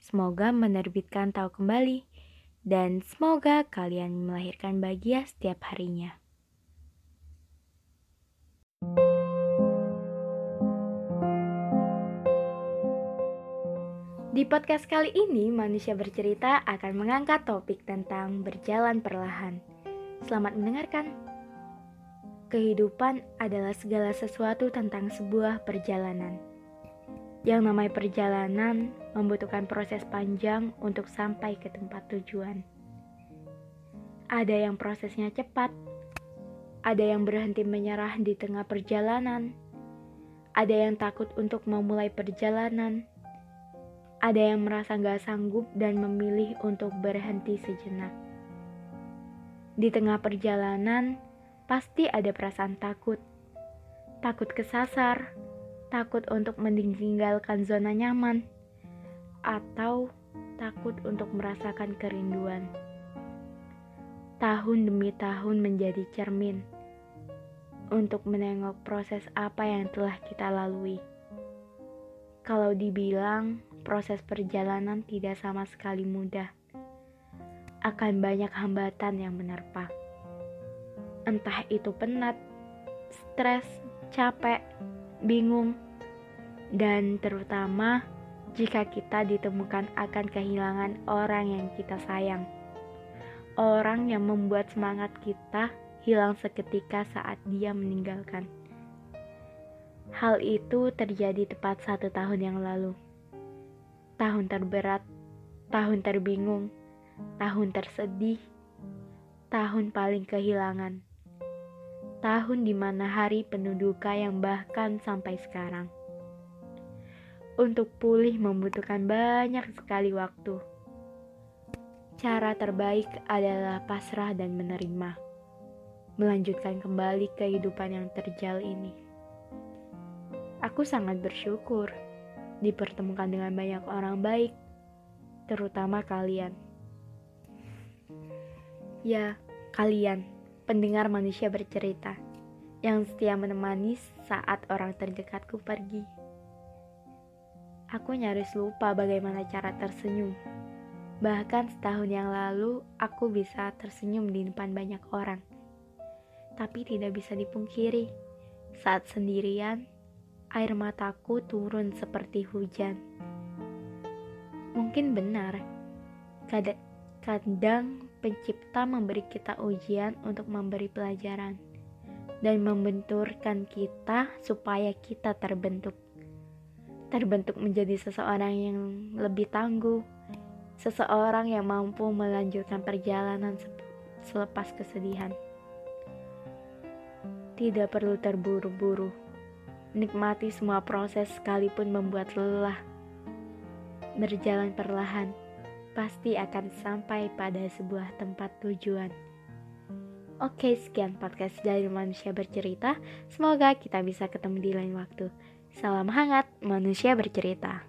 Semoga menerbitkan tahu kembali dan semoga kalian melahirkan bahagia setiap harinya. Di podcast kali ini, manusia bercerita akan mengangkat topik tentang berjalan perlahan. Selamat mendengarkan. Kehidupan adalah segala sesuatu tentang sebuah perjalanan. Yang namanya perjalanan membutuhkan proses panjang untuk sampai ke tempat tujuan. Ada yang prosesnya cepat, ada yang berhenti menyerah di tengah perjalanan, ada yang takut untuk memulai perjalanan, ada yang merasa gak sanggup dan memilih untuk berhenti sejenak. Di tengah perjalanan, pasti ada perasaan takut, takut kesasar, takut untuk meninggalkan zona nyaman, atau takut untuk merasakan kerinduan. Tahun demi tahun menjadi cermin untuk menengok proses apa yang telah kita lalui. Kalau dibilang proses perjalanan tidak sama sekali mudah, akan banyak hambatan yang menerpa. Entah itu penat, stres, capek, bingung, dan terutama jika kita ditemukan akan kehilangan orang yang kita sayang. Orang yang membuat semangat kita hilang seketika saat dia meninggalkan. Hal itu terjadi tepat satu tahun yang lalu. Tahun terberat, tahun terbingung, tahun tersedih, tahun paling kehilangan tahun di mana hari penuh duka yang bahkan sampai sekarang. Untuk pulih membutuhkan banyak sekali waktu. Cara terbaik adalah pasrah dan menerima. Melanjutkan kembali kehidupan yang terjal ini. Aku sangat bersyukur dipertemukan dengan banyak orang baik, terutama kalian. Ya, kalian pendengar manusia bercerita yang setia menemani saat orang terdekatku pergi. Aku nyaris lupa bagaimana cara tersenyum. Bahkan setahun yang lalu aku bisa tersenyum di depan banyak orang. Tapi tidak bisa dipungkiri, saat sendirian, air mataku turun seperti hujan. Mungkin benar, kadang Pencipta memberi kita ujian untuk memberi pelajaran dan membenturkan kita supaya kita terbentuk. Terbentuk menjadi seseorang yang lebih tangguh, seseorang yang mampu melanjutkan perjalanan selepas kesedihan. Tidak perlu terburu-buru, nikmati semua proses sekalipun membuat lelah. Berjalan perlahan pasti akan sampai pada sebuah tempat tujuan. Oke, sekian podcast dari manusia bercerita. Semoga kita bisa ketemu di lain waktu. Salam hangat, manusia bercerita.